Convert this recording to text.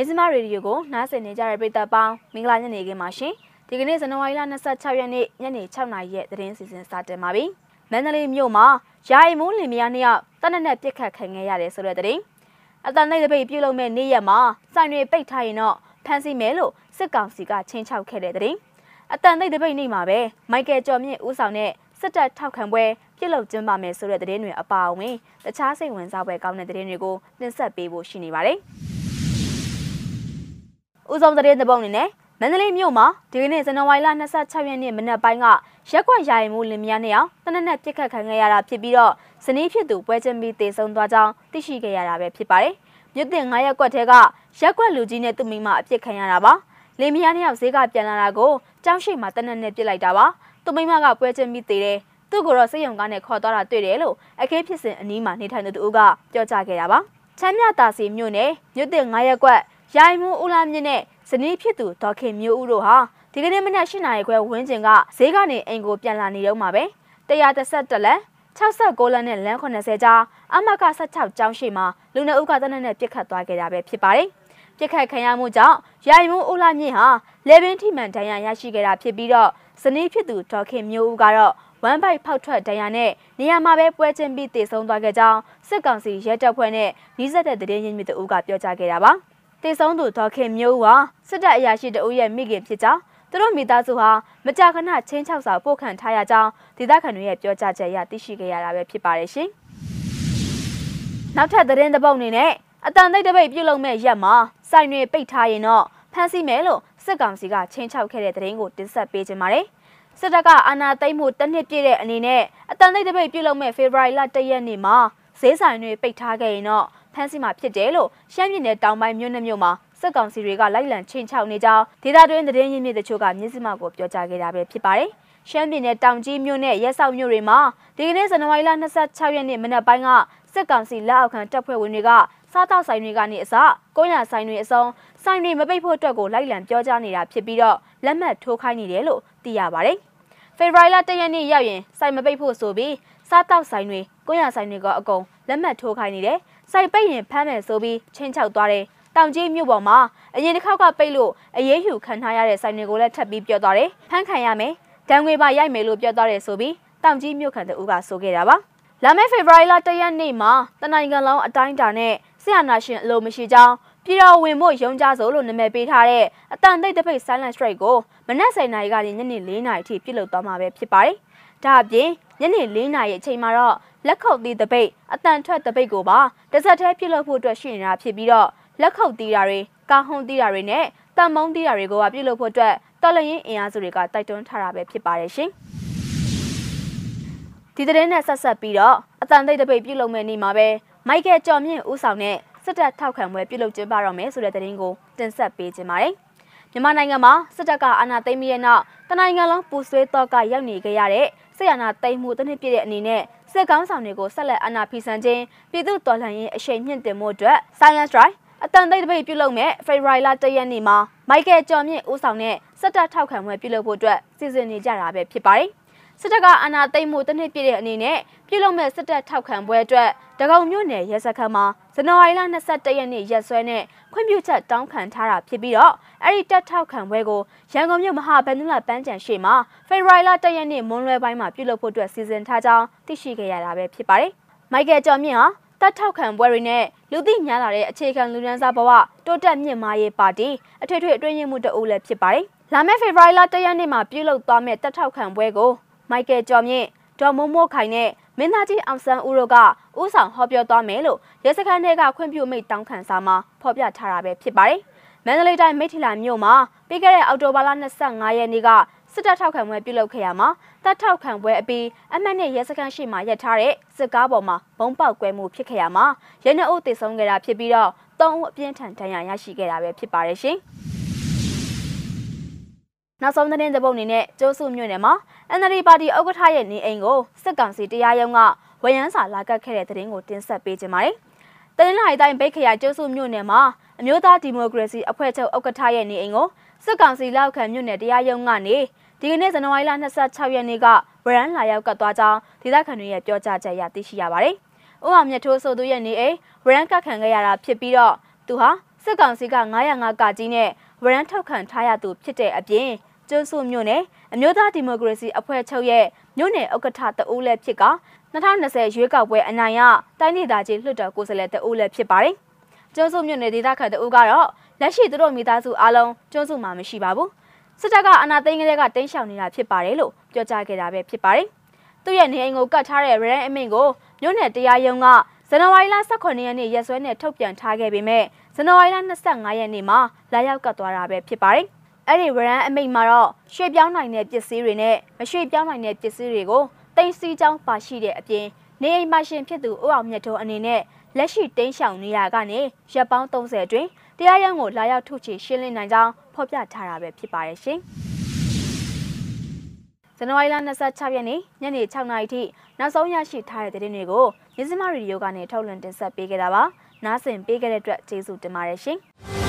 မြစမရေဒီယိုကိုနားဆင်နေကြတဲ့ပရိသတ်ပေါင်းမင်္ဂလာညနေခင်းပါရှင်ဒီကနေ့ဇန်နဝါရီလ26ရက်နေ့ညနေ6နာရီရဲ့သတင်းစီစဉ်စတင်ပါပြီမန္တလေးမြို့မှာယာယီမိုးလင်မယားနှစ်ယောက်တနက်နဲ့ပြစ်ခတ်ခံခဲ့ရတယ်ဆိုတဲ့သတင်းအတန်လိုက်တဲ့ပိတ်ပြုလုပ်မဲ့နေ့ရက်မှာစိုင်တွေပိတ်ထားရင်တော့ဖမ်းဆီးမယ်လို့စစ်ကောင်စီကချင်းချောက်ခဲ့တဲ့သတင်းအတန်လိုက်တဲ့ပိတ်နေ့မှာပဲမိုက်ကယ်ကျော်မြင့်ဦးဆောင်တဲ့စစ်တပ်ထောက်ခံပွဲပြုလုပ်ကျင်းပမယ်ဆိုတဲ့သတင်းတွေအပါအဝင်တခြားစိတ်ဝင်စားပွဲကောင်းတဲ့သတင်းတွေကိုတင်ဆက်ပေးဖို့ရှိနေပါတယ်။ ဦးဆောင်သတင်းသဘုံအနေနဲ့မန္တလေးမြို့မှာဒီကနေ့ဇန်နဝါရီလ26ရက်နေ့မနက်ပိုင်းကရက်ကွက်ယာယီမှုလင်မယားနှစ်ယောက်တနက်နဲ့ပြစ်ခတ်ခံခဲ့ရတာဖြစ်ပြီးတော့ဇနီးဖြစ်သူပွဲချင်းပြီးတေဆုံးသွားကြောင်းသိရှိခဲ့ရတာပဲဖြစ်ပါတယ်။မြို့တင်9ရက်ကွက်ထဲကရက်ကွက်လူကြီးနဲ့သူမိမအပြစ်ခံရတာပါ။လင်မယားနှစ်ယောက်ဈေးကပြန်လာတာကိုကြောင်းရှိမှတနက်နဲ့ပြစ်လိုက်တာပါ။သူမိမကပွဲချင်းပြီးတေတယ်။သူ့ကိုတော့စိတ်ယုံကားနဲ့ခေါ်သွားတာတွေ့တယ်လို့အခေးဖြစ်စဉ်အနီးမှာနေထိုင်သူတို့ကပြောကြားခဲ့တာပါ။ချမ်းမြတာစီမြို့နယ်မြို့တင်9ရက်ကွက် ရိုင်မှုဦးလာမြင့်နဲ့ဇနီးဖြစ်သူဒေါခင်မျိုးဦးတို့ဟာဒီကနေ့မနက်၈နာရီခွဲဝန်းကျင်ကဈေးကနေအိမ်ကိုပြန်လာနေတော့မှာပဲ131လမ်း69လမ်းနဲ့လမ်း80ကြားအမက16ကျောင်းရှိမှာလူနေဦးကတနက်နဲ့ပြစ်ခတ်သွားခဲ့တာပဲဖြစ်ပါတယ်ပြစ်ခတ်ခံရမှုကြောင့်ရိုင်မှုဦးလာမြင့်ဟာလေပင်ထိမှန်ဒဏ်ရာရရှိခဲ့တာဖြစ်ပြီးတော့ဇနီးဖြစ်သူဒေါခင်မျိုးဦးကတော့ဝမ်ဘိုက်ဖောက်ထွက်ဒဏ်ရာနဲ့နေရာမှာပဲပွဲချင်းပြီးတည်ဆုံသွားခဲ့ကြောင်းစစ်ကောင်စီရဲတပ်ဖွဲ့နဲ့နှီးစက်တဲ့တည်င်းရင်းမြစ်တို့ကပြောကြားခဲ့တာပါ။ တေဆုံးသူဒေါခင်မျိုးဟာစစ်တပ်အရာရှိတအုပ်ရဲ့မိခင်ဖြစ်ကြောင်းသူတို့မိသားစုဟာမကြာခဏချင်းချောက်စာပို့ခံထားရကြောင်းဒေသခံတွေရဲ့ပြောကြားချက်အရသိရှိခဲ့ရတာပဲဖြစ်ပါတယ်ရှင်။နောက်ထပ်သတင်းတစ်ပုဒ်အနေနဲ့အတန်သိပ်တပိတ်ပြုတ်လုံးမဲ့ရက်မှာစိုင်တွေပိတ်ထားရင်တော့ဖမ်းဆီးမယ်လို့စစ်ကောင်စီကချင်းချောက်ခဲ့တဲ့သတင်းကိုတင်ဆက်ပေးခြင်းပါတယ်။စစ်တပ်ကအာဏာသိမ်းမှုတစ်နှစ်ပြည့်တဲ့အနေနဲ့အတန်သိပ်တပိတ်ပြုတ်လုံးမဲ့ဖေဖော်ဝါရီလ၁ရက်နေ့မှာဈေးဆိုင်တွေပိတ်ထားခဲ့ရင်တော့ ဖမ်းဆီးမှာဖြစ်တယ်လို့ရှမ်းပြည်နယ်တောင်ပိုင်းမြို့နယ်မြို့မှာစစ်ကောင်စီတွေကလိုက်လံချိန်ချောက်နေကြောင်းဒေသတွင်းသတင်းရင်းမြစ်တချို့ကမြစ်စမကိုပြောကြားခဲ့တာပဲဖြစ်ပါတယ်။ရှမ်းပြည်နယ်တောင်ကြီးမြို့နဲ့ရဲဆောက်မြို့တွေမှာဒီကနေ့ဇန်နဝါရီလ26ရက်နေ့မနက်ပိုင်းကစစ်ကောင်စီလက်အောက်ခံတပ်ဖွဲ့ဝင်တွေကစားတောက်ဆိုင်တွေကနေအစကုန်းရဆိုင်တွေအစုံဆိုင်တွေမပိတ်ဖို့အတွက်ကိုလိုက်လံပြောကြားနေတာဖြစ်ပြီးတော့လက်မှတ်ထိုးခိုင်းနေတယ်လို့သိရပါတယ်။ဖေဖော်ဝါရီလ၁ရက်နေ့ရောက်ရင်စိုင်မပိတ်ဖို့ဆိုပြီး စားတောက်ဆိုင်တွေကုန်းရဆိုင်တွေကအကုန်လက်မှတ်ထိုးခိုင်းနေတယ်စိုက်ပိတ်ရင်ဖမ်းမယ်ဆိုပြီးချင်းချောက်သွားတယ်တောင်ကြီးမြို့ပေါ်မှာအရင်တစ်ခေါက်ကပိတ်လို့အရေးယူခံထားရတဲ့ဆိုင်တွေကိုလည်းထပ်ပြီးပြောသွားတယ်ဖမ်းခံရမယ်ဒဏ်ငွေပါရိုက်မယ်လို့ပြောသွားတယ်ဆိုပြီးတောင်ကြီးမြို့ခံတူကဆိုခဲ့တာပါလာမယ့်ဖေဖော်ဝါရီလ၁ရက်နေ့မှာတနိုင်ငံလုံးအတိုင်းအတာနဲ့ဆရာနာရှင်အလိုမရှိကြောင်းပြည်တော်ဝင်ဖို့ရုံကြဆိုလို့နာမည်ပေးထားတဲ့အတန်သိပ်တစ်ဖိတ် silent strike ကိုမနက်7:00နာရီကနေညနေ4:00နာရီထိပြုလုပ်သွားမှာပဲဖြစ်ပါတယ်။ ဒါအပြင်ညနေ4:00နာရီအချိန်မှာတော့လက်ခုပ်သီးတပိတ်အတန်ထွက်တပိတ်ကိုပါတစ်ဆက်တည်းပြုလုပ်ဖို့အတွက်ရှိနေတာဖြစ်ပြီးတော့လက်ခုပ်သီးတာတွေကာဟုန်သီးတာတွေနဲ့တန်မုံသီးတာတွေကိုပါပြုလုပ်ဖို့အတွက်တော်လရင်အင်အားစုတွေကတိုက်တွန်းထားတာပဲဖြစ်ပါတယ်ရှင်ဒီသတင်းနဲ့ဆက်ဆက်ပြီးတော့အတန်သိတပိတ်ပြုလုပ်မဲ့နေ့မှာပဲမိုက်ကယ်ကျော်မြင့်ဦးဆောင်တဲ့စစ်တပ်ထောက်ခံပွဲပြုလုပ်ကျင်းပတော့မယ်ဆိုတဲ့သတင်းကိုတင်ဆက်ပေးခြင်းပါတယ်မြန်မာနိုင်ငံမှာစစ်တပ်ကအာဏာသိမ်းပြီးတဲ့နောက်တနိုင်ငံလုံးပူဆွေးတော့ကရောက်နေကြရတဲ့ စစ်အာဏာသိမ်းမှုတစ်နှစ်ပြည့်တဲ့အနေနဲ့စစ်ကောင်းဆောင်တွေကိုဆက်လက်အာဏာဖီဆန်ခြင်းပြည်သူတော်လှန်ရေးအရှိန်မြင့်တင်မှုအတွက် Silence Drive အတန်သိပ်တပိတ်ပြုလုပ်မဲ့ဖေဖော်ဝါရီလ၁ရက်နေ့မှာမိုက်ကယ်ကျော်မြင့်ဦးဆောင်တဲ့စစ်တပ်ထောက်ခံပွဲပြုလုပ်ဖို့အတွက်စီစဉ်နေကြတာပဲဖြစ်ပါတယ် စစ်တပ်ကအာဏာသိမ်းမှုတစ်နှစ်ပြည့်တဲ့အနေနဲ့ပြုလုပ်မဲ့စစ်တပ်ထောက်ခံပွဲအတွက်တကုံမြို့နယ်ရဲစခန်းမှာဇန်နဝါရီလ22ရက်နေ့ရက်စွဲနဲ့ခွင့်ပြုချက်တောင်းခံထားတာဖြစ်ပြီးတော့အဲ့ဒီတက်ထောက်ခံပွဲကိုရန်ကုန်မြို့မဟာဗန္ဓုလပန်းချံရှိမှာဖေဖော်ဝါရီလ1ရက်နေ့မွန်းလွဲပိုင်းမှာပြုလုပ်ဖို့အတွက်စီစဉ်ထားကြောင်းသိရှိခဲ့ရတာပဲဖြစ်ပါတယ်။မိုက်ကယ်ကျော်မြင့်ဟာတက်ထောက်ခံပွဲတွေနဲ့လူသိများလာတဲ့အခြေခံလူဒန်းစားဘဝတိုးတက်မြင့်မားရေးပါတီအထွေထွေအတွင်းရေးမှူးတအုပ်လည်းဖြစ်ပါတယ်။လာမယ့်ဖေဖော်ဝါရီလ1ရက်နေ့မှာပြုလုပ်သွားမယ့်တက်ထောက်ခံပွဲကို မိုက်ကယ်ကျော်မြင့်ဒေါ်မိုးမိုးခိုင်နဲ့မင်းသားကြီးအောင်ဆန်းဦးတို့ကဥဆောင်ဟောပြောသွားမယ်လို့ရဲစခန်းထဲကခွင့်ပြုမိတ်တောင်းခံစာမှာဖော်ပြထားတာပဲဖြစ်ပါတယ်။မန္တလေးတိုင်းမိထီလာမြို့မှာပြီးခဲ့တဲ့အောက်တိုဘာလ25ရက်နေ့ကစစ်တပ်ထောက်ခံပွဲပြုလုပ်ခဲ့ရမှာတပ်ထောက်ခံပွဲအပြီးအမှတ်နဲ့ရဲစခန်းရှိမှရပ်ထားတဲ့စစ်ကားပေါ်မှာဘုံပေါက်ကွဲမှုဖြစ်ခဲ့ရမှာရဲနှုတ်တည်ဆုံးခဲ့တာဖြစ်ပြီးတော့၃ဦးအပြင်းထန်ဒဏ်ရာရရှိခဲ့တာပဲဖြစ်ပါတယ်ရှင်။ နောက်ဆုံးသတင်းသဘုတ်အနေနဲ့ကျိုးစုမြို့နယ်မှာ NLD ပါတီဥက္ကဋ္ဌရဲ့နေအိမ်ကိုစစ်ကောင်စီတရားရုံးကဝရမ်းစာလာကတ်ခဲ့တဲ့သတင်းကိုတင်ဆက်ပေးကြပါမယ်။တနင်္လာရီတိုင်းဗိတ်ခရိုင်ကျိုးစုမြို့နယ်မှာအမျိုးသားဒီမိုကရေစီအဖွဲ့ချုပ်ဥက္ကဋ္ဌရဲ့နေအိမ်ကိုစစ်ကောင်စီလက်အောက်ခံမြို့နယ်တရားရုံးကနေဒီကနေ့ဇန်နဝါရီလ26ရက်နေ့ကဝရမ်းလာရောက်ကတ်သွားကြောင်းဒေသခံတွေရဲ့ပြောကြားချက်အရသိရှိရပါတယ်။ဦးအောင်မြတ်ထိုးဆိုသူရဲ့နေအိမ်ဝရမ်းကတ်ခံခဲ့ရတာဖြစ်ပြီးတော့သူဟာစစ်ကောင်စီက905ကကြီးနဲ့ဝရမ်းထောက်ခံထားရသူဖြစ်တဲ့အပြင် ကျွန်းစုမြို့နယ်အမျိုးသားဒီမိုကရေစီအဖွဲ့ချုပ်ရဲ့မြို့နယ်ဥက္ကဋ္ဌတဦးလည်းဖြစ်က2020ရွေးကောက်ပွဲအနိုင်ရတိုင်းဒေသကြီးလွှတ်တော်ကိုယ်စားလှယ်တဦးလည်းဖြစ်ပါတယ်။ကျွန်းစုမြို့နယ်ဒေသခံတဦးကတော့လက်ရှိသူတို့မိသားစုအားလုံးကျွန်းစုမှာမရှိပါဘူး။စစ်တပ်ကအနာသိန်းကလေးကတင်းရှောင်နေတာဖြစ်ပါတယ်လို့ပြောကြားခဲ့တာပဲဖြစ်ပါတယ်။သူ့ရဲ့နေအိမ်ကိုကတ်ထားတဲ့ရန်အမိန့်ကိုမြို့နယ်တရားရုံးကဇန်နဝါရီလ18ရက်နေ့ရက်စွဲနဲ့ထုတ်ပြန်ထားခဲ့ပေမဲ့ဇန်နဝါရီလ25ရက်နေ့မှာလာရောက်ကတ်သွားတာပဲဖြစ်ပါတယ်။ အဲ့ဒီဝရန်အမိန့်မှာတော့ရွှေ့ပြောင်းနိုင်တဲ့ပစ္စည်းတွေနဲ့မရွှေ့ပြောင်းနိုင်တဲ့ပစ္စည်းတွေကိုတင်စီချောင်းပါရှိတဲ့အပြင်နေအိမ်မရှင်ဖြစ်သူဦးအောင်မြတ်တို့အနေနဲ့လက်ရှိတင်းရှောင်နေရကနေရပ်ပေါင်း30အတွင်းတရားရုံးကိုလာရောက်ထုတ်ချေရှင်းလင်းနိုင်ကြောင်းဖော်ပြထားတာပဲဖြစ်ပါတယ်ရှင်။ဇန်နဝါရီလ26ရက်နေ့ညနေ6:00နာရီထိနောက်ဆုံးရရှိထားတဲ့သတင်းတွေကိုမြစမရေဒီယိုကနေထုတ်လွှင့်တင်ဆက်ပေးခဲ့တာပါ။နားဆင်ပေးခဲ့တဲ့အတွက်ကျေးဇူးတင်ပါတယ်ရှင်။